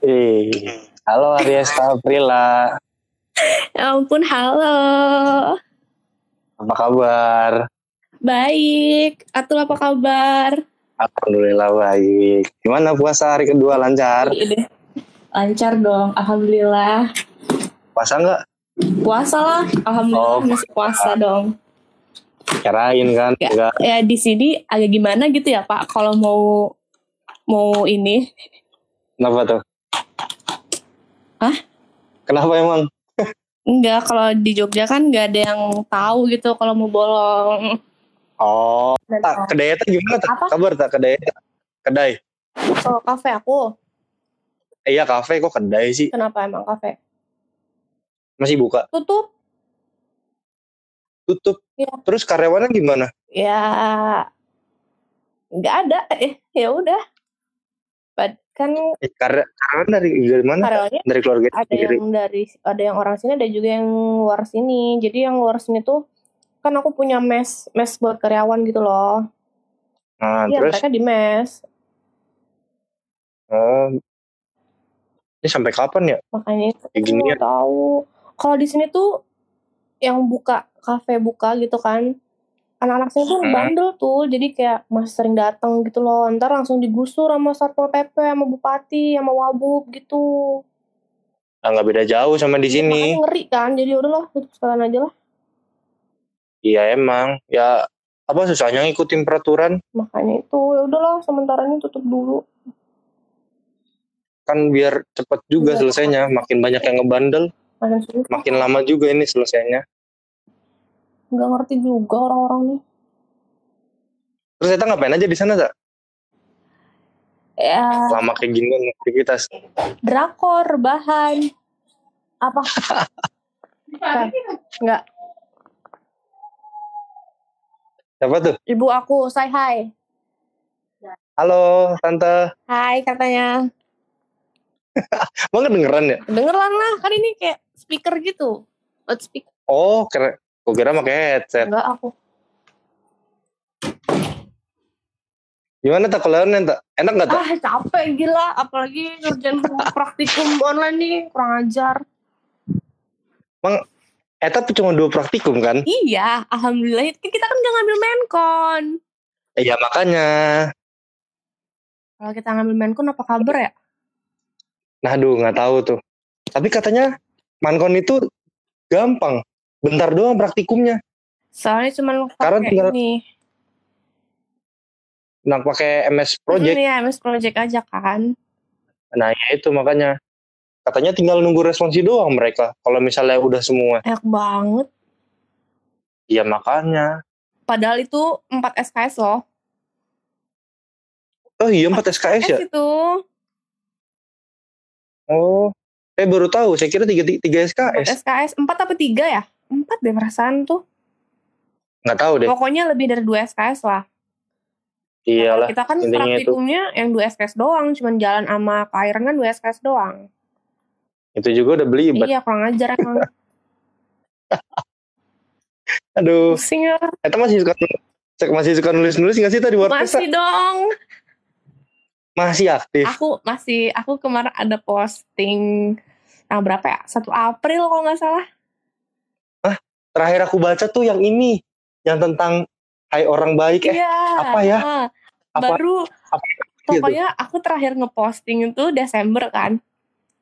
Eh, halo Ariesta Aprila. Ya ampun, halo. Apa kabar? Baik. Atul apa kabar? Alhamdulillah baik. Gimana puasa hari kedua lancar? Iya. Lancar dong, alhamdulillah. Puasa nggak? Puasa lah, alhamdulillah Oh, masih puasa dong. Kirain kan? Ya, Enggak. ya di sini agak gimana gitu ya Pak, kalau mau mau ini. Kenapa tuh? Hah? Kenapa emang? Enggak, kalau di Jogja kan nggak ada yang tahu gitu kalau mau bolong. Oh, Dan tak kedai tak gimana tak? Apa? Kabar tak kedai? Kedai. oh, kafe aku, iya kafe kok kedai sih? kenapa emang kafe? Masih buka? Tutup? Tutup. Iya. Terus karyawannya gimana? Ya nggak ada, eh ya udah. Kan Eh, karyawan dari dari mana? karyawannya Dari keluarga ada sendiri. yang dari ada yang orang sini ada juga yang luar sini jadi yang luar sini tuh kan aku punya mes mes buat karyawan gitu loh Nah, iya terus mereka di mes oh, ini sampai kapan ya? makanya Kayak gini ya? tahu kalau di sini tuh yang buka kafe buka gitu kan anak-anak sini tuh Hmm. bandel tuh jadi kayak masih sering datang gitu loh ntar langsung digusur sama satpol pp sama bupati sama wabub gitu Nah, nggak beda jauh sama di sini. makanya ngeri kan jadi udahlah tutup sekalian aja lah Iya emang. Ya apa susahnya ngikutin peraturan? makanya itu ya udahlah sementara ini tutup dulu Kan biar cepet juga Iya. selesainya. Makin banyak yang ngebandel, makin makin lama juga ini selesainya. Nggak ngerti juga orang-orang nih Terus kita ngapain aja di sana, tak? ya Lama kayak gini kan aktivitas. drakor bahan apa nggak Siapa tuh? ibu aku say hi Halo, Tante. hai katanya Mau kedengeran ya? dengeran lah kan ini kayak speaker gitu loudspeaker Oh, keren. Gue kira pakai headset. enggak aku Gimana tak kalian tak? Enak nggak tak? ah capek gila apalagi ngerjain praktikum online nih kurang ajar Eta tuh cuma dua praktikum kan? iya alhamdulillah kita kan nggak ngambil menkon Iya makanya. kalau kita ngambil menkon apa kabar ya Nah, aduh nggak tahu tuh. Tapi katanya mankon itu gampang. Bentar doang praktikumnya. soalnya cuman Karena tinggal- ini Nah, pakai MS Project. Hmm, ya MS Project aja kan Nah, ya itu makanya. Katanya tinggal nunggu responsi doang mereka. Kalau misalnya udah semua. enak banget Iya makanya. Padahal itu 4 SKS loh. Oh iya 4 SKS ya? S itu. Oh. Saya baru tahu. Saya kira 3, 3 4 SKS. SKS. 4 apa 3 ya? 4 deh perasaan tuh. Nggak tahu deh. Pokoknya lebih dari 2 SKS lah. Iyalah. Kita kan intinya itu. praktikumnya yang 2 SKS doang. Cuman jalan sama KAIRN kan 2 SKS doang. Itu juga udah belibet. Iya kurang ajar emang. Aduh. Pusing ya. Eta masih suka masih suka nulis-nulis nggak sih tadi WordPress? Masih dong. Masih aktif. Aku masih, aku kemarin ada posting. Nah berapa ya? 1 April kalau nggak salah. Terakhir aku baca tuh yang ini. Yang tentang Hai orang baik. Eh, Iya. apa ya? Ah, apa? Baru apa gitu? Pokoknya aku terakhir ngeposting itu Desember kan.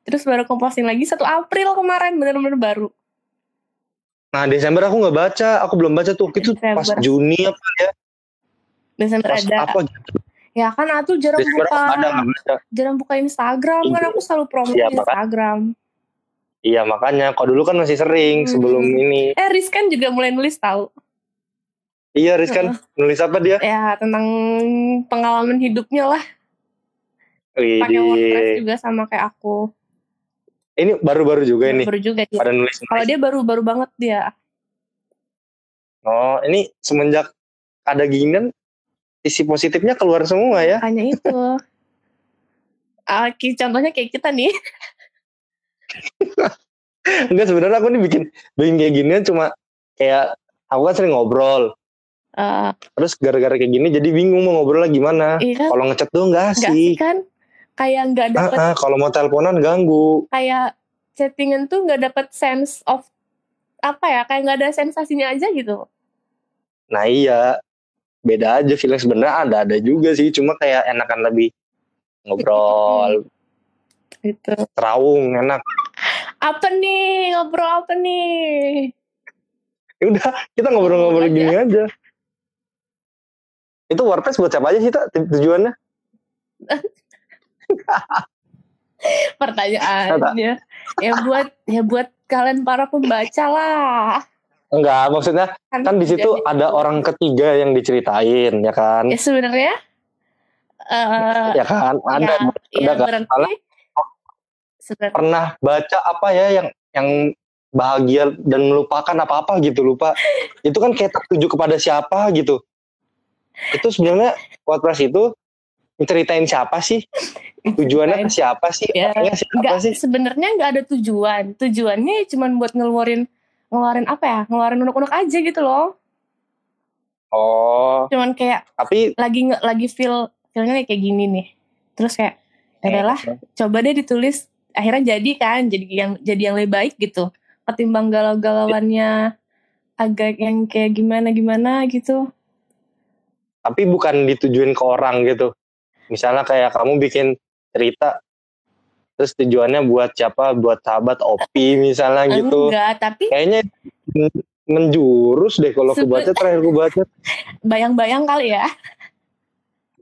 Terus baru ngeposting lagi 1 April kemarin bener-bener baru. Nah Desember aku nggak baca. Aku belum baca tuh. Itu pas Desember. Juni apa ya? Desember Pas ada. apa gitu. Ya kan aku jarang Desember buka ada jarang buka Instagram kan Iya. aku selalu promo Iya. Instagram. Iya makanya. Kalau dulu kan masih sering Hmm. sebelum ini. Eh Riz kan juga mulai nulis tahu. Iya Rizkan. Nulis apa dia? Ya tentang pengalaman hidupnya lah. Pakai WordPress juga sama kayak aku. Ini baru-baru juga ini. Baru juga. Pada nulis. Kalau dia baru-baru banget dia. Oh ini semenjak ada ginian sisi positifnya keluar semua ya. Makanya itu. Ah, ki- contohnya kayak kita nih. Enggak sebenarnya aku nih bikin bikin kayak ginian cuma kayak aku kan sering ngobrol. Eh, Terus gara-gara kayak gini jadi bingung mau ngobrol lagi gimana. iya Kalau ngechat nggak Enggak sih asik. kan? kayak nggak Ah, dapet ah, kalau mau teleponan ganggu. kayak chattingan tuh nggak dapet sense of apa ya kayak nggak ada sensasinya aja gitu Nah iya, beda aja feeling sebenarnya ada ada juga sih, cuma kayak enakan lebih ngobrol, gitu terawung enak. Apa nih ngobrol apa nih Ya udah, kita ngobrol-ngobrol Ngobrol gini aja. Itu WordPress buat siapa aja sih, Tak? Tujuannya? pertanyaannya ya buat ya buat kalian para pembaca lah Enggak, maksudnya kan di situ ada orang ketiga yang diceritain, ya kan? ya sebenarnya eh Ya kan? Ada ya, ya ada kan? berarti sebenarnya pernah baca apa ya yang yang bahagia dan melupakan apa-apa gitu lupa. Itu kan kayak tertuju kepada siapa gitu. Itu sebenarnya WordPress itu menceritain siapa sih? Tujuannya ke siapa sih? Ya, Orangnya siapa nggak sih? sebenarnya nggak ada tujuan tujuannya cuma buat ngeluarin ngeluarin apa ya ngeluarin unek-unek aja gitu loh Oh, cuman kayak tapi lagi lagi feel feelnya kayak gini nih terus kayak ya udahlah coba deh ditulis akhirnya jadi kan jadi yang jadi yang lebih baik gitu ketimbang galau-galauannya agak yang kayak gimana gimana gitu tapi bukan ditujuin ke orang gitu. Misalnya kayak kamu bikin cerita terus tujuannya buat siapa? Buat sahabat Opi misalnya gitu. enggak tapi Kayaknya men- menjurus deh kalau aku baca terakhir aku baca. bayang-bayang kali ya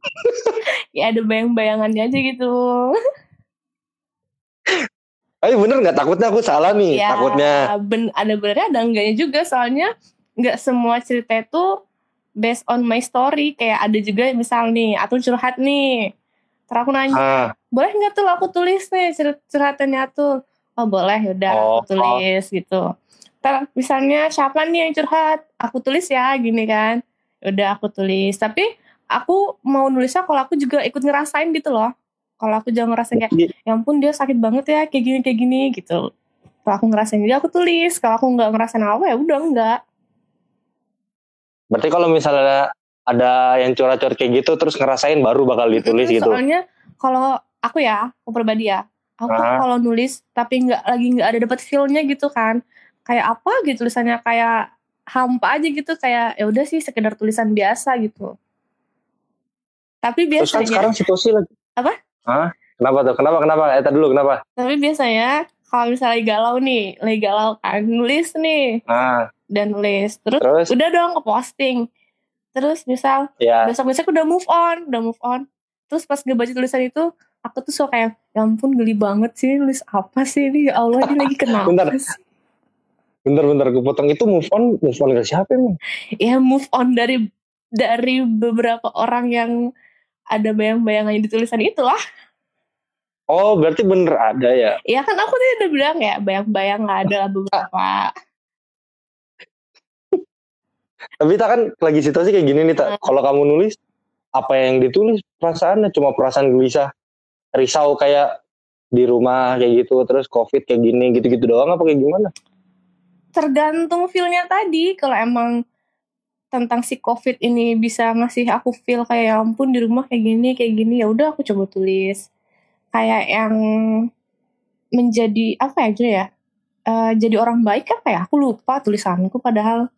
ya ada bayang-bayangannya aja gitu Tapi bener nggak? Takutnya aku salah nih? ya Takutnya. ben, ada benernya ada enggaknya juga. Soalnya nggak semua cerita itu based on my story. Kayak ada juga misal nih atau curhat nih. Terus aku nanya Ah, boleh nggak tuh aku tulis nih cer- curhatannya tuh? Oh boleh yaudah Oh. aku tulis gitu. Ntar misalnya siapa nih yang curhat? Aku tulis ya gini kan. Udah aku tulis. Tapi aku mau nulisnya kalau aku juga ikut ngerasain gitu loh kalau aku jangan ngerasain kayak Iya. ya ampun dia sakit banget ya kayak gini kayak gini gitu kalau aku ngerasain juga aku tulis kalau aku nggak ngerasain apa ya udah enggak berarti kalau misalnya ada yang curhat-curhat kayak gitu terus ngerasain baru bakal ditulis gitu. soalnya kalau aku ya aku pribadi ya aku Ah. kalau nulis tapi nggak lagi nggak ada dapat feelnya gitu kan kayak apa gitu tulisannya kayak hampa aja gitu kayak ya udah sih sekedar tulisan biasa gitu tapi Terus kan biasanya sekarang situasi lagi. Apa? Hah? Kenapa tuh? Kenapa? Kenapa? Eh, tadi dulu kenapa? tapi biasanya kalau misalnya galau nih lagi galau kan nulis nih Nah, dan nulis terus terus udah dong ke posting terus misal ya besok besok udah move on udah move on terus pas ngebaca tulisan itu aku tuh suka kayak ya ampun geli banget sih nulis apa sih ini ya Allah ini lagi kenapa Bentar. sih bentar-bentar kepotong itu move on, move on ke siapa emang? ya move on dari dari beberapa orang yang ada bayang-bayangan di tulisan itu lah Oh, berarti bener ada ya. ya kan aku tadi udah bilang ya bayang-bayang nggak ada lah beberapa Tapi tak kan lagi situasi kayak gini nih, tak. Kalau kamu nulis, apa yang ditulis perasaannya cuma perasaan gelisah, risau kayak di rumah kayak gitu, terus covid kayak gini, gitu-gitu doang apa kayak gimana? tergantung feelnya tadi kalau emang tentang si covid ini bisa ngasih aku feel kayak ya ampun di rumah kayak gini kayak gini. Ya udah aku coba tulis. Kayak yang menjadi apa Joy, ya? Eh, jadi orang baik apa ya? Aku lupa tulisanku padahal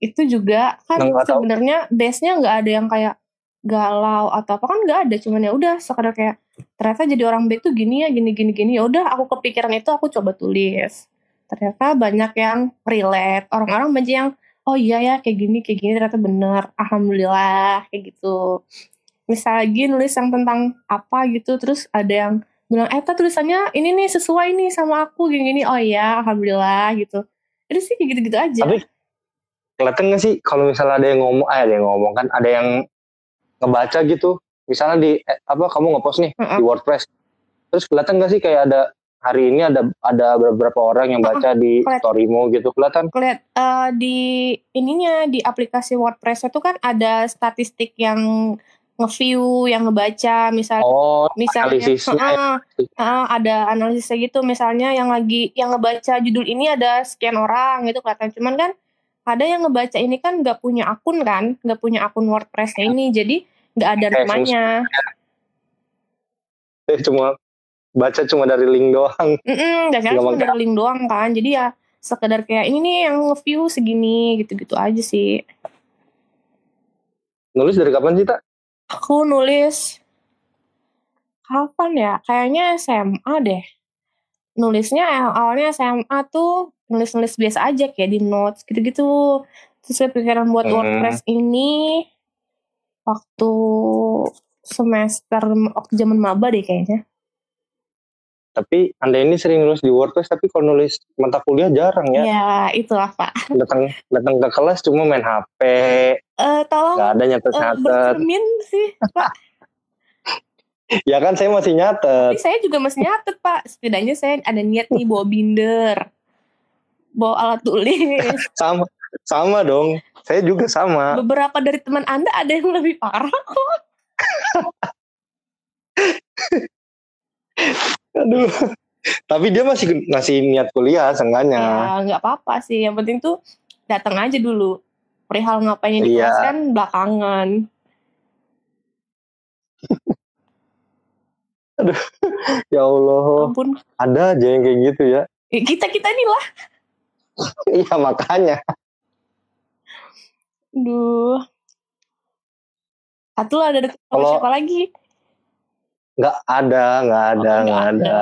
itu juga kan sebenarnya base nya nggak ada yang kayak galau atau apa kan nggak ada. Cuman ya udah sekadar kayak ternyata jadi orang baik tuh gini ya gini gini gini. Ya udah aku kepikiran itu aku coba tulis. Ternyata banyak yang relate. Orang-orang banyak yang oh iya ya kayak gini kayak gini ternyata bener alhamdulillah kayak gitu. Misal lagi nulis yang tentang apa gitu terus ada yang bilang eh tulisannya ini nih sesuai nih sama aku gini gini oh iya alhamdulillah gitu. Itu sih kayak gitu-gitu aja. Tapi kelihatan gak sih kalau misalnya ada yang ngomong, eh ada yang ngomong kan, ada yang ngebaca gitu, misalnya di eh, apa kamu ngepost nih Heeh. di WordPress, terus kelihatan gak sih kayak ada hari ini ada ada beberapa orang yang baca di kelihatan. storymu gitu, kelihatan? Kelihat eh, di ininya di aplikasi WordPress itu kan ada statistik yang nge-view, yang ngebaca, misal Oh, misalnya analisisnya ya. Heeh, heeh, ada analisisnya gitu. Misalnya yang lagi yang ngebaca judul ini ada sekian orang gitu kelihatan. Cuman kan ada yang ngebaca ini kan nggak punya akun kan? Nggak punya akun WordPressnya ini. Jadi nggak ada Kayak namanya. saya cuma baca cuma dari link doang Mm-mm, dan kan Nggak cuma dari link doang kan. Jadi ya sekedar kayak ini nih yang nge-view segini gitu-gitu aja sih. nulis dari kapan sih tak Aku nulis kapan ya? Kayaknya SMA deh. Nulisnya yang awalnya SMA tuh nulis-nulis biasa aja kayak di notes gitu-gitu. Terus saya pikiran buat Hmm. WordPress ini waktu semester waktu zaman maba deh kayaknya. Tapi anda ini sering nulis di WordPress tapi kalau nulis mata kuliah jarang ya Ya, itulah Pak. datang datang ke kelas cuma main HP Eh tolong nggak ada nyatet eh, nyatet bercermin sih, Pak. ya kan saya masih nyatet Tapi saya juga masih nyatet, Pak. Setidaknya saya ada niat nih bawa binder. Bawa alat tulis. sama sama dong saya juga sama Beberapa dari teman Anda ada yang lebih parah kok. Aduh tapi dia masih masih niat kuliah seenggaknya Ya, nggak apa-apa sih. Yang penting tuh datang aja dulu. Perihal ngapain di Iya. kan belakangan. ya Allah Ampun. ada aja yang kayak gitu ya Eh, Kita-kita nih lah. iya makanya Duh. Satu lah ada deket sama siapa lagi? Nggak ada nggak ada Oh, nggak ada.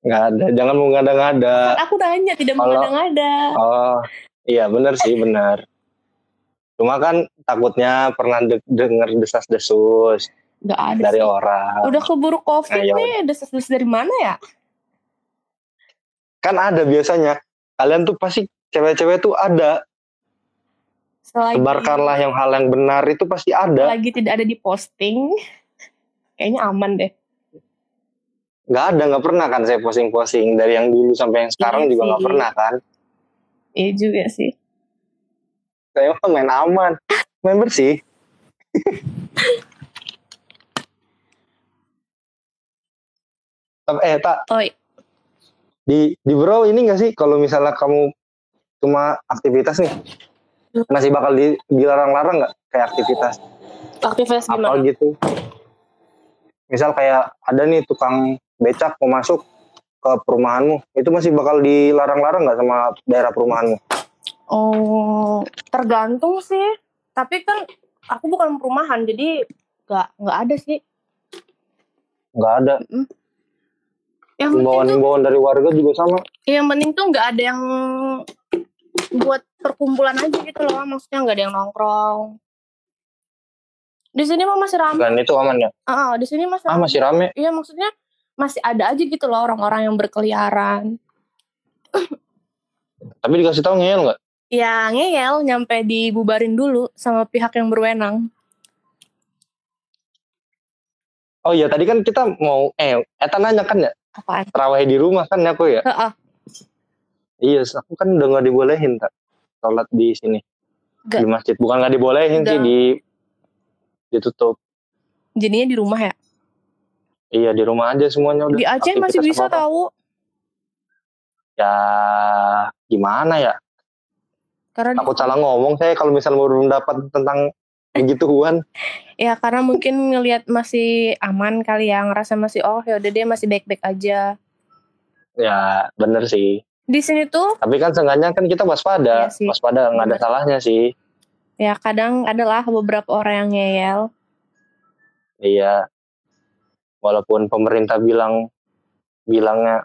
nggak ada. Jangan mau ngada-ngada Kan aku nanya, tidak Kalau- mengada-ngada. oh iya benar sih benar. Cuma kan takutnya pernah de- denger desas-desus ada dari sih. orang. Udah keburu covid Nah, nih, desas-desus dari mana ya? kan ada biasanya. Kalian tuh pasti cewek-cewek tuh ada. Selagi, sebarkanlah yang hal yang benar itu pasti ada. selagi tidak ada di posting, kayaknya aman deh. nggak ada nggak pernah kan saya posting-posting dari yang dulu sampai yang sekarang Iya juga nggak pernah kan. Iya juga sih. saya mah main aman. Main bersih. Tapi, eh tak. Oi. di di bro ini nggak sih kalau misalnya kamu cuma aktivitas nih? Masih bakal di, dilarang-larang nggak kayak aktivitas? Aktivitas apa gimana? gitu misal kayak ada nih tukang becak mau masuk ke perumahanmu itu masih bakal dilarang-larang nggak sama daerah perumahanmu Oh, tergantung sih. Tapi kan aku bukan perumahan, jadi nggak nggak ada sih. nggak ada Yang tuh, himbauan-himbauan dari warga juga sama yang penting tuh nggak ada yang buat perkumpulan aja gitu loh. Maksudnya nggak ada yang nongkrong. Di sini mah masih ramai. dan itu aman ya Ah, di sini masih ah ramai. masih rame Iya maksudnya masih ada aja gitu loh orang-orang yang berkeliaran. tapi dikasih tahu ngeyel nggak Ya ngeyel nyampe dibubarin dulu sama pihak yang berwenang. oh iya tadi kan kita mau eh Eta nanya kan ya Apaan? terawih di rumah kan ya aku ya Heeh. iya aku kan udah nggak dibolehin tak sholat di sini Nggak. di masjid bukan nggak dibolehin sih Nggak. di ditutup Jadinya di rumah ya. iya di rumah aja semuanya udah Di Aceh masih bisa apa-apa. tahu. ya gimana ya Karena aku salah ngomong saya kalau misalnya mau berpendapat tentang begituan ya karena mungkin ngelihat masih aman kali ya, ngerasa masih oh ya udah dia masih baik-baik aja. ya bener sih Di sini tuh tapi kan seenggaknya kan kita waspada Iya sih. waspada nggak ada Bener. salahnya sih ya kadang adalah beberapa orang yang ngeyel. iya walaupun pemerintah bilang bilangnya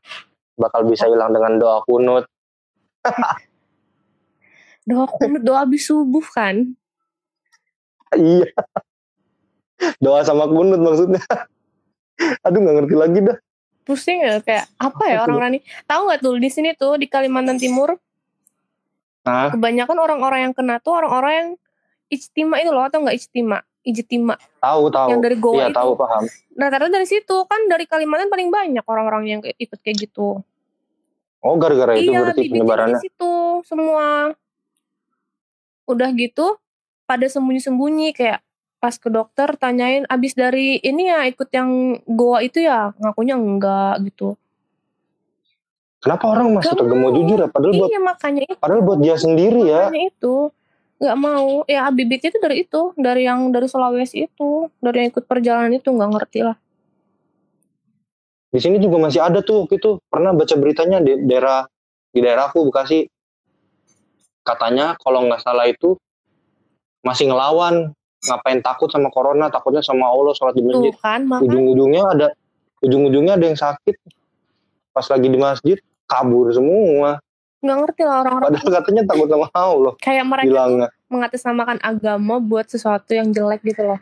bakal bisa hilang dengan doa kunut Doa kunut, doa habis subuh kan. iya doa sama kunut maksudnya aduh nggak ngerti lagi dah Pusing ya kayak apa ya orang-orang ini. Tahu nggak tuh di sini tuh di Kalimantan Timur Hah? kebanyakan orang-orang yang kena tuh orang-orang yang ijtima itu loh atau nggak ijtima? Ijtima. Tahu tahu. Yang dari Goa iya itu. tahu paham. Rata-rata dari situ. Kan dari Kalimantan paling banyak orang-orang yang ikut kayak gitu. Oh gara-gara itu iya berarti bibitnya di penyebarannya? situ semua. Udah gitu pada sembunyi-sembunyi. Kayak pas ke dokter tanyain abis dari ini ya ikut yang Goa itu ya? Ngakunya enggak gitu kenapa orang masih Gak mau. jujur ya? Padahal buat iya makanya itu. padahal buat dia sendiri ya. Makanya itu. Nggak mau. Ya bibitnya itu dari itu. Dari yang dari Sulawesi itu. Dari yang ikut perjalanan itu. Nggak ngerti lah. Di sini juga masih ada tuh itu. Pernah baca beritanya di daerah di daerahku Bekasi. Katanya kalau nggak salah itu masih ngelawan. Ngapain takut sama corona? Takutnya sama Allah sholat di masjid. kan, ujung-ujungnya ada ujung-ujungnya ada yang sakit. Pas lagi di masjid kabur semua. Nggak ngerti lah orang-orang padahal katanya takut sama Allah. Kayak mereka tuh bilangnya mengatasnamakan agama buat sesuatu yang jelek gitu loh.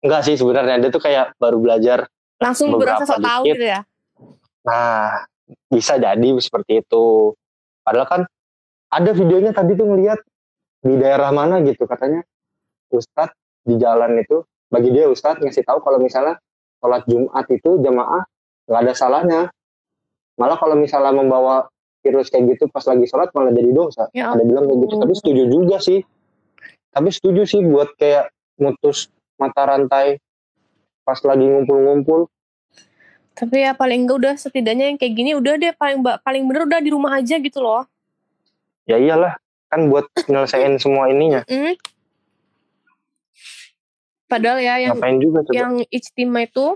enggak sih sebenarnya dia tuh kayak baru belajar Langsung berasa sok tahu gitu ya. nah bisa jadi seperti itu. Padahal kan ada videonya tadi tuh ngeliat di daerah mana gitu katanya. Ustadz di jalan itu bagi dia Ustadz ngasih tahu kalau misalnya sholat Jumat itu jamaah nggak ada salahnya malah kalau misalnya membawa virus kayak gitu pas lagi sholat malah jadi dosa. Ya ada bilang kayak gitu. Tapi setuju juga sih. Tapi setuju sih buat kayak mutus mata rantai pas lagi ngumpul-ngumpul. Tapi ya paling enggak udah setidaknya yang kayak gini udah deh paling paling bener udah di rumah aja gitu loh. ya iyalah kan buat nyelesain semua ininya. Mm. Padahal ya yang ngapain juga coba? yang ijtima itu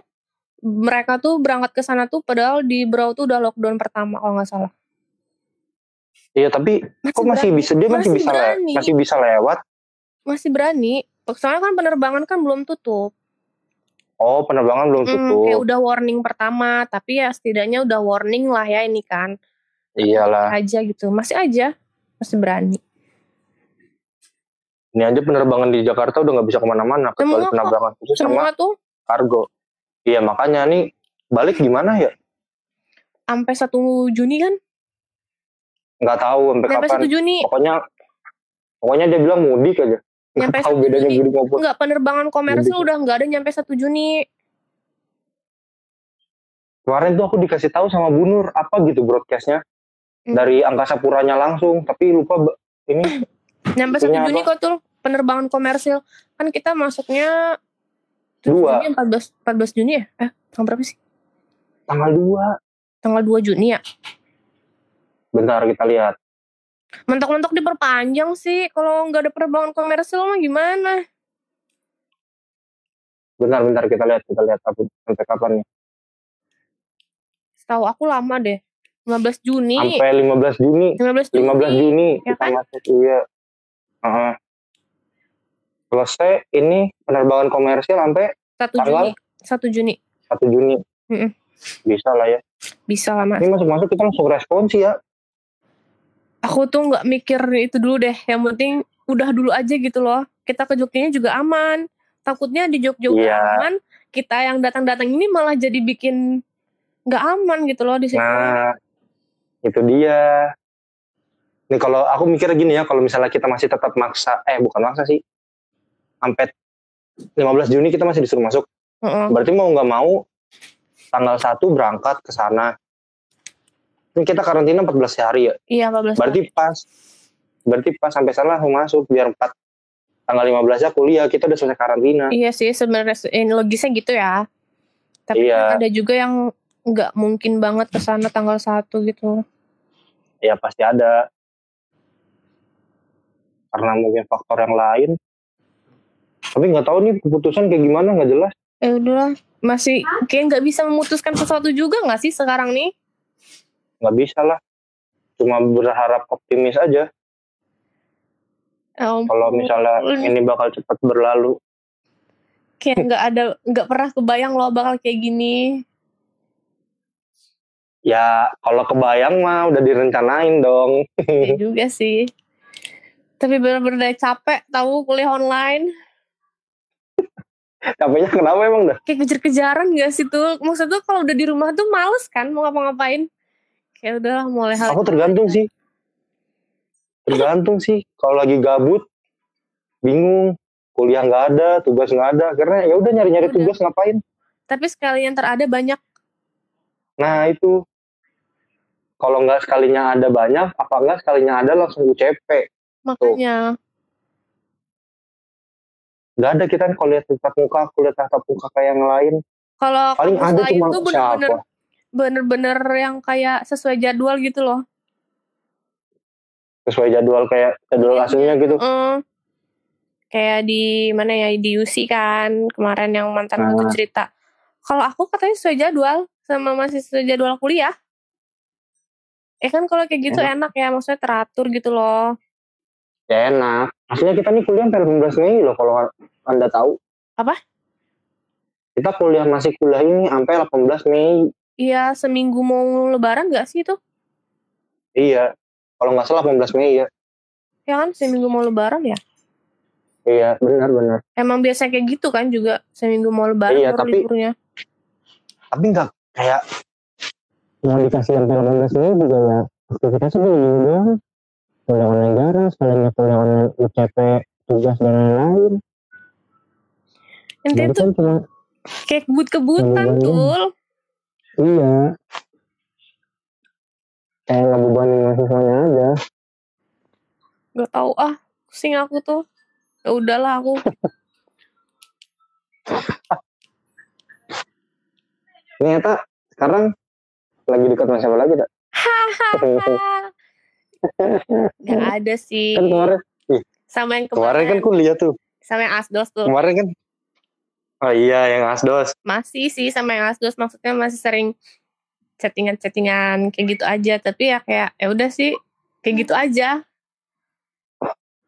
mereka tuh berangkat ke sana tuh padahal di Brau tuh udah lockdown pertama kalau nggak salah. iya tapi kok masih berani. bisa dia masih, Masih bisa le- berani. masih bisa lewat Masih berani. Soalnya kan penerbangan kan belum tutup. oh penerbangan belum Mm, tutup kayak udah warning pertama, tapi ya setidaknya udah warning lah ya ini kan. iyalah Aja gitu. Masih aja masih berani. ini aja penerbangan di Jakarta udah nggak bisa ke mana-mana kecuali penerbangan khusus sama tuh kargo iya makanya nih balik gimana ya sampai 1 Juni kan? nggak tahu sampai Sampai kapan 1 Juni. pokoknya pokoknya dia bilang mudik aja nggak Nyampe tahu 1 bedanya Juni. mudik maupun Enggak, penerbangan komersil Mudik. udah nggak ada nyampe 1 Juni. kemarin tuh aku dikasih tahu sama Bu Nur apa gitu broadcastnya Hmm. dari angkasa puranya langsung tapi lupa ini Nyampe 1 Itunya Juni apa? kok tuh penerbangan komersil. Kan kita masuknya Dua. Juni 14 14 Juni ya? Eh, tanggal berapa sih? tanggal 2 Tanggal 2 Juni ya. bentar kita lihat Mentok-mentok diperpanjang sih. Kalau nggak ada penerbangan komersil mah gimana? bentar bentar kita lihat kita lihat apa sampai kapan nih Setahu aku lama deh. 15 Juni. sampai 15 Juni 15 Juni. 15 Juni Ya kita kan? masuk iya Heeh. Selesai ini penerbangan komersil sampai 1 Tanggal? Juni. 1 Juni. 1 Juni Mm-mm. bisa lah ya Bisa lah mas. ini masuk masuk kita langsung responsi ya Aku tuh nggak mikir itu dulu deh. Yang penting udah dulu aja gitu loh. Kita ke Jogjanya juga aman. Takutnya di Jogja Iya. aman. Kita yang datang-datang ini malah jadi bikin nggak aman gitu loh di situ. nah itu dia nih kalau aku mikir gini ya kalau misalnya kita masih tetap maksa eh bukan maksa sih sampai 15 Juni kita masih disuruh masuk Heeh. berarti mau nggak mau tanggal 1 berangkat ke sana ini kita karantina 14 hari ya Iya 14 berarti pas berarti pas sampai sana langsung masuk biar 4 tanggal 15 nya kuliah kita udah selesai karantina Iya sih sebenarnya ini logisnya gitu ya. Tapi Iya. ada juga yang nggak mungkin banget ke sana tanggal 1 gitu. ya pasti ada karena mungkin faktor yang lain tapi nggak tahu nih keputusan kayak gimana nggak jelas Eh udahlah, masih kayak nggak bisa memutuskan sesuatu juga nggak sih sekarang nih? nggak bisa lah cuma berharap optimis aja Em, kalau misalnya ini bakal cepat berlalu kayak nggak ada nggak pernah kebayang loh bakal kayak gini. ya kalau kebayang mah udah direncanain dong Iya juga sih. Tapi bener-bener capek tahu kuliah online. Capeknya kenapa emang dah? Kayak kejar-kejaran gak sih tuh? Maksud tuh kalau udah di rumah tuh males kan? Mau ngapa-ngapain. Kayak udahlah mulai hal aku tergantung sih. Tergantung sih. Kalau lagi gabut bingung. Kuliah nggak ada tugas nggak ada. Karena ya udah nyari-nyari tugas ngapain? Tapi sekalian terada banyak. Nah itu. Kalau nggak sekalinya ada banyak apa nggak sekalinya ada langsung UCP makanya. Nggak ada kita kan kalau lihat tatap muka kuliah tatap muka kayak yang lain Kalau paling ada cuma tuh bener-bener siapa bener-bener yang kayak sesuai jadwal gitu loh. sesuai jadwal kayak jadwal aslinya gitu Heeh. kayak di mana ya di UC kan kemarin yang mantan aku Nah. cerita Kalau aku katanya sesuai jadwal sama masih sesuai jadwal kuliah. Eh kan kalau kayak gitu enak ya, maksudnya teratur gitu loh. Ya enak. Aslinya kita nih kuliah sampai 18 Mei loh kalau Anda tahu. Apa? Kita kuliah masih kuliah ini sampai 18 Mei. Iya, seminggu mau lebaran gak sih itu? Iya. Kalau nggak salah 18 Mei ya. Ya kan, seminggu mau lebaran ya? Iya, benar benar. Emang biasa kayak gitu kan juga seminggu mau lebaran Iya, tapi- liburnya. Tapi nggak kayak mau dikasih sampai 18 Mei juga ya. Sih bingung doang. Online jarang, sekalinya online UCP, tugas dan lain-lain. Jadi tuh kan cuma kayak kebut-kebutan tuh. iya. Kayak ngebebanin mahasiswanya aja. Gak tahu ah, pusing aku tuh. Ya udahlah aku. Ternyata sekarang lagi dekat sama siapa lagi tak? Gak ada sih. Kan kemarin, Sama yang kemarin kan kemarin. kuliah tuh. Sama yang asdos tuh. Kemarin kan. Oh iya yang asdos. Masih sih sama yang asdos. Maksudnya masih sering chattingan-chattingan kayak gitu aja. Tapi ya kayak, ya udah sih. Kayak gitu aja.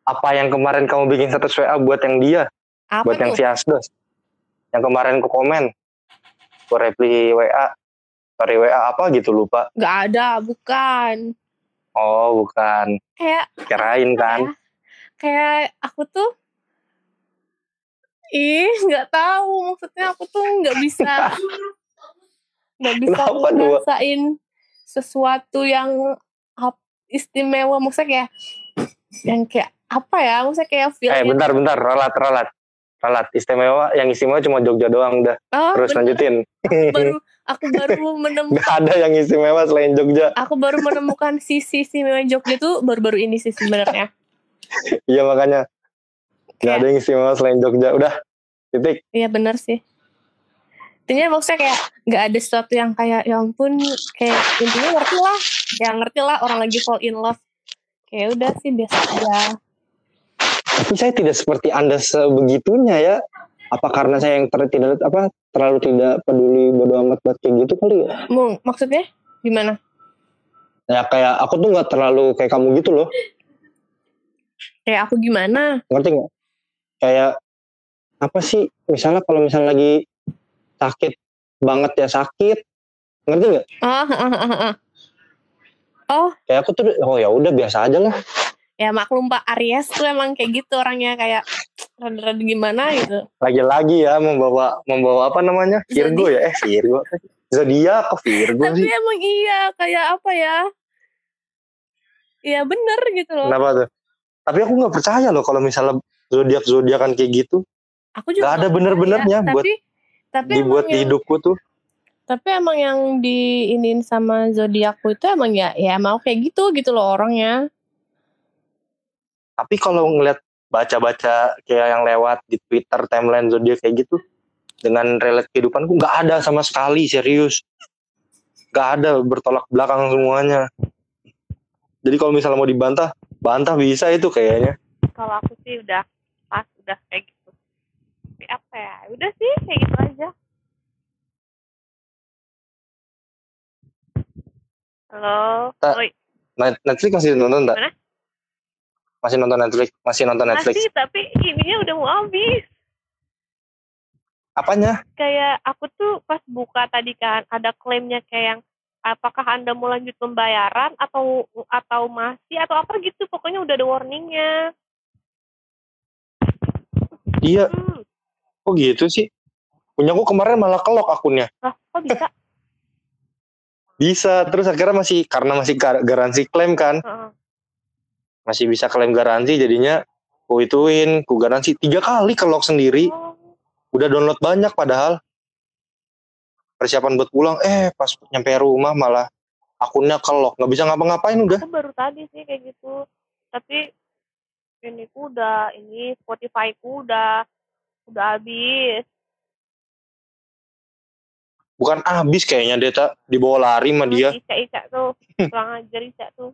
Apa yang kemarin kamu bikin status WA buat yang dia? Apa buat yang tuh? si asdos? Yang kemarin ku komen. Ku reply WA. Sorry WA apa gitu lupa. Gak ada, bukan. Oh bukan. Kayak Kirain kan. ya, kayak aku tuh ih nggak tahu maksudnya aku tuh nggak bisa nggak bisa Kenapa, Dua? ngerasain sesuatu yang istimewa maksudnya kayak yang kayak apa ya maksudnya kayak feel Eh bentar bentar. Ralat ralat. Ralat. Istimewa. Yang istimewa cuma Jogja doang udah. oh, Terus bener. lanjutin. baru aku baru menemukan Gak ada yang istimewa selain Jogja. aku baru menemukan sisi istimewa Jogja tuh baru-baru ini sih sebenarnya Iya makanya. Gak Kayak- ada yang istimewa selain Jogja. Udah. Titik. Iya benar sih. Intinya maksudnya kayak nggak ada sesuatu yang kayak ya ampun kayak intinya ngerti lah, ya ngerti lah orang lagi fall in love. Kayak udah sih biasa aja. Tapi saya tidak seperti anda sebegitunya ya. Apa karena saya yang ter, tidak apa terlalu tidak peduli bodo amat buat kayak gitu kali ya? Mau maksudnya gimana? Ya kayak aku tuh nggak terlalu kayak kamu gitu loh. Kayak aku gimana? Ngerti nggak? Kayak apa sih? Misalnya kalau misalnya lagi sakit banget ya sakit. Ngerti nggak? Oh, oh Kayak aku tuh oh ya udah biasa aja lah. ya maklum Pak Aries tuh emang kayak gitu orangnya kayak rada-rada gimana gitu. Lagi-lagi ya membawa membawa apa namanya? Virgo ya? Eh Virgo. Zodiak ke Virgo Tapi sih. emang iya kayak apa ya? Iya bener gitu loh. Kenapa tuh? Tapi aku nggak percaya loh kalau misalnya zodiak zodiakan kayak gitu. Aku juga Nggak ada bener-benernya percaya, buat tapi tapi dibuat di yang- hidupku tuh. tapi emang yang diinin sama zodiakku itu emang ya ya mau kayak gitu gitu loh orangnya Tapi kalau ngeliat baca-baca kayak yang lewat di Twitter timeline zodiak kayak gitu dengan relate kehidupanku nggak ada sama sekali serius. Nggak ada bertolak belakang semuanya. Jadi kalau misalnya mau dibantah, bantah bisa itu kayaknya. kalau aku sih udah pas udah kayak gitu tapi apa ya udah sih kayak gitu aja halo Ta- Oi, Net- Netflix masih nonton nggak? Mana? Masih nonton Netflix? Masih nonton Netflix? masih tapi ininya udah mau habis Apanya? kayak aku tuh pas buka tadi kan ada klaimnya kayak yang apakah anda mau lanjut pembayaran atau atau masih atau apa gitu pokoknya udah ada warningnya Iya, hmm. kok gitu sih? Punyaku kemarin malah kelok akunnya. lah kok bisa Bisa, terus akhirnya masih karena masih gar- garansi klaim kan, Heeh. Masih bisa klaim garansi jadinya ku ituin, ku garansi. Tiga kali kelok sendiri, oh, udah download banyak padahal. Persiapan buat pulang, eh pas nyampe rumah malah akunnya kelok, nggak bisa ngapa-ngapain udah. aku baru tadi sih kayak gitu. Tapi ini ku udah ini Spotify ku udah udah habis. Bukan habis kayaknya dia tak dibawa lari sama dia. Ica Ica tuh. Kurang ajar Ica tuh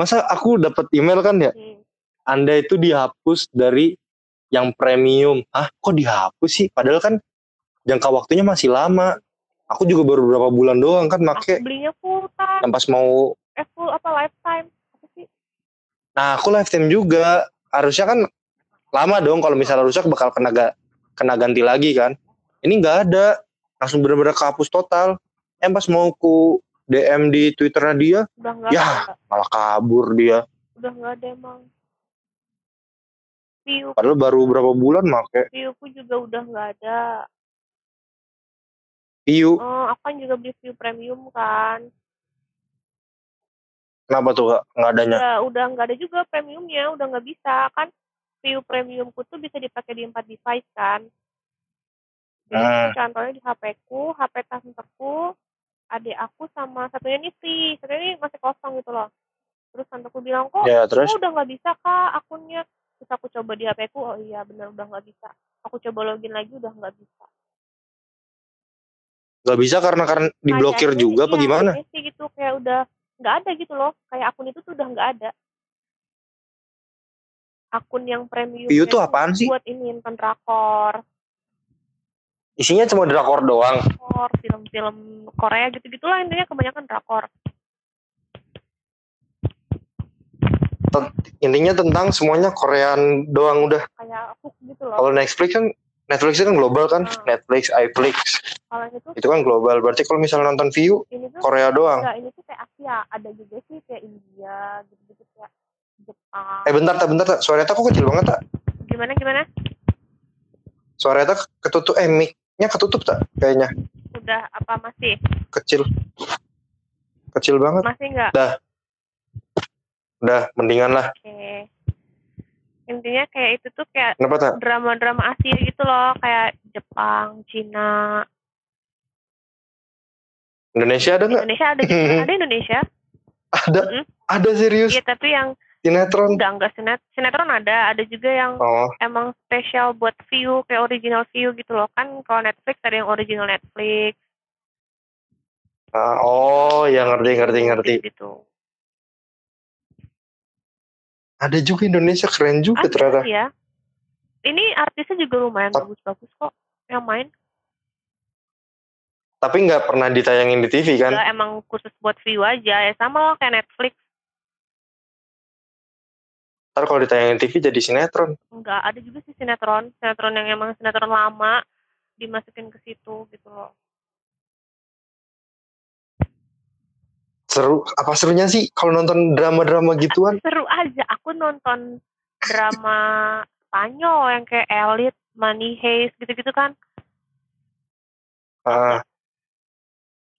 Masa aku dapat email kan ya, hmm. Anda itu dihapus dari yang premium. Hah, kok dihapus sih? Padahal kan jangka waktunya masih lama. Aku juga baru beberapa bulan doang kan Aku make belinya full time, yang pas mau eh full apa lifetime. Apa sih? Nah, aku lifetime juga. Harusnya kan lama dong kalau misalnya rusak bakal kena ga- kena ganti lagi kan. Ini nggak ada. Langsung bener-bener kehapus total. Yang pas mau ku DM di Twitternya dia, Udah nggak Ya. ada. malah kabur dia. Udah nggak ada emang. View, Padahal baru berapa bulan make viewku juga udah nggak ada. view. Oh, aku kan juga beli view premium kan. Kenapa tuh Kak? Nggak adanya? Udah, udah nggak ada juga premiumnya, udah nggak bisa kan. View premiumku tuh bisa dipakai di empat device kan. Jadi Hmm. contohnya di HP ku, HP tanteku, adik aku sama satunya nih free, satunya ini masih kosong gitu loh. Terus tanteku bilang kok, Ya, terus oh udah nggak bisa kak akunnya. Terus aku coba di HP ku, oh iya benar udah nggak bisa. Aku coba login lagi udah nggak bisa. nggak bisa karena karena diblokir Kayaknya juga apa iya, gimana? sih gitu kayak udah nggak ada gitu loh. Kayak akun itu tuh udah nggak ada. Akun yang premium tuh apaan sih? buat ini nonton drakor, Isinya cuma drakor doang. drakor, film-film Korea gitu-gitulah intinya kebanyakan drakor. Intinya tentang semuanya Korean doang udah. Kayak hook gitu loh. Kalau Netflix kan Netflix itu kan global kan, Hmm. Netflix, iFlix Kalau itu itu kan global. Berarti kalau misalnya nonton view ini tuh Korea doang. enggak, ini tuh kayak Asia, ada juga sih kayak India gitu-gitu kayak Jepang. Eh bentar, tak bentar, tak. Suaranya kok kecil banget tak? Gimana gimana? Suaranya tak ketutup, eh mic-nya ketutup tak? Kayaknya Udah apa masih? kecil, kecil banget. Masih enggak? Udah, mendingan lah. Oke. Intinya kayak itu tuh kayak drama-drama Asia gitu loh, kayak Jepang, Cina, Indonesia ada nggak? Indonesia ada juga, ada Indonesia. Ada, Mm-mm. ada serius. Iya, tapi yang Sinetron. enggak enggak sinet, sinetron ada, ada juga yang Oh, emang spesial buat view, kayak original view gitu loh. Kan kalau Netflix ada yang original Netflix. ah, oh, ya ngerti, ngerti, ngerti. Gitu. Ada juga Indonesia keren juga Ada ternyata. ya. Ini artisnya juga lumayan bagus-bagus kok yang main. Tapi nggak pernah ditayangin di TV kan? Enggak emang khusus buat view aja. Ya sama loh kayak Netflix. Ntar kalau ditayangin TV jadi sinetron. Enggak, ada juga sih sinetron. Sinetron yang emang sinetron lama dimasukin ke situ gitu loh. Seru. Apa serunya sih kalau nonton drama-drama gituan? Seru aja. Aku nonton drama Spanyol yang kayak Elite, Money Heist gitu-gitu kan. Ah,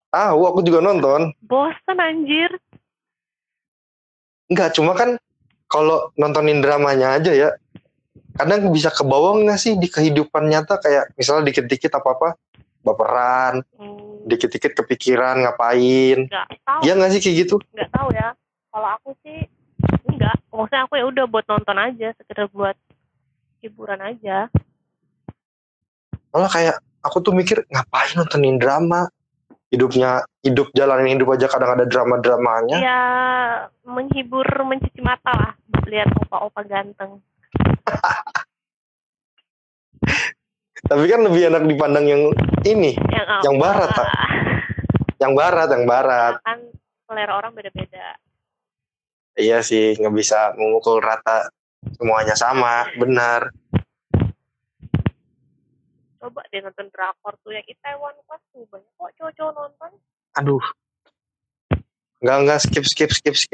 ah, aku juga nonton. Bosen anjir. Enggak, cuma kan kalau nontonin dramanya aja ya, kadang bisa kebawang nggak sih di kehidupan nyata kayak misalnya dikit-dikit apa-apa baperan, Hmm, dikit-dikit kepikiran ngapain. Enggak tahu, Iya nggak sih kayak gitu? enggak tahu ya. Kalau aku sih enggak. Maksudnya aku ya udah buat nonton aja, sekedar buat hiburan aja. Malah kayak aku tuh mikir ngapain nontonin drama? Hidupnya hidup jalanin hidup aja kadang ada drama-dramanya. Ya menghibur, mencuci mata lah. Lihat opa-opa ganteng. Tapi kan lebih enak dipandang yang ini, Yang, Yang barat, Pak. yang barat, yang barat. kan selera orang beda-beda. Iya sih, nggak bisa memukul rata semuanya sama, benar. Coba deh nonton drakor tuh yang Itaewon Class tuh banyak kok cowok-cowok nonton. Aduh. Nggak, nggak, skip, skip, skip, skip.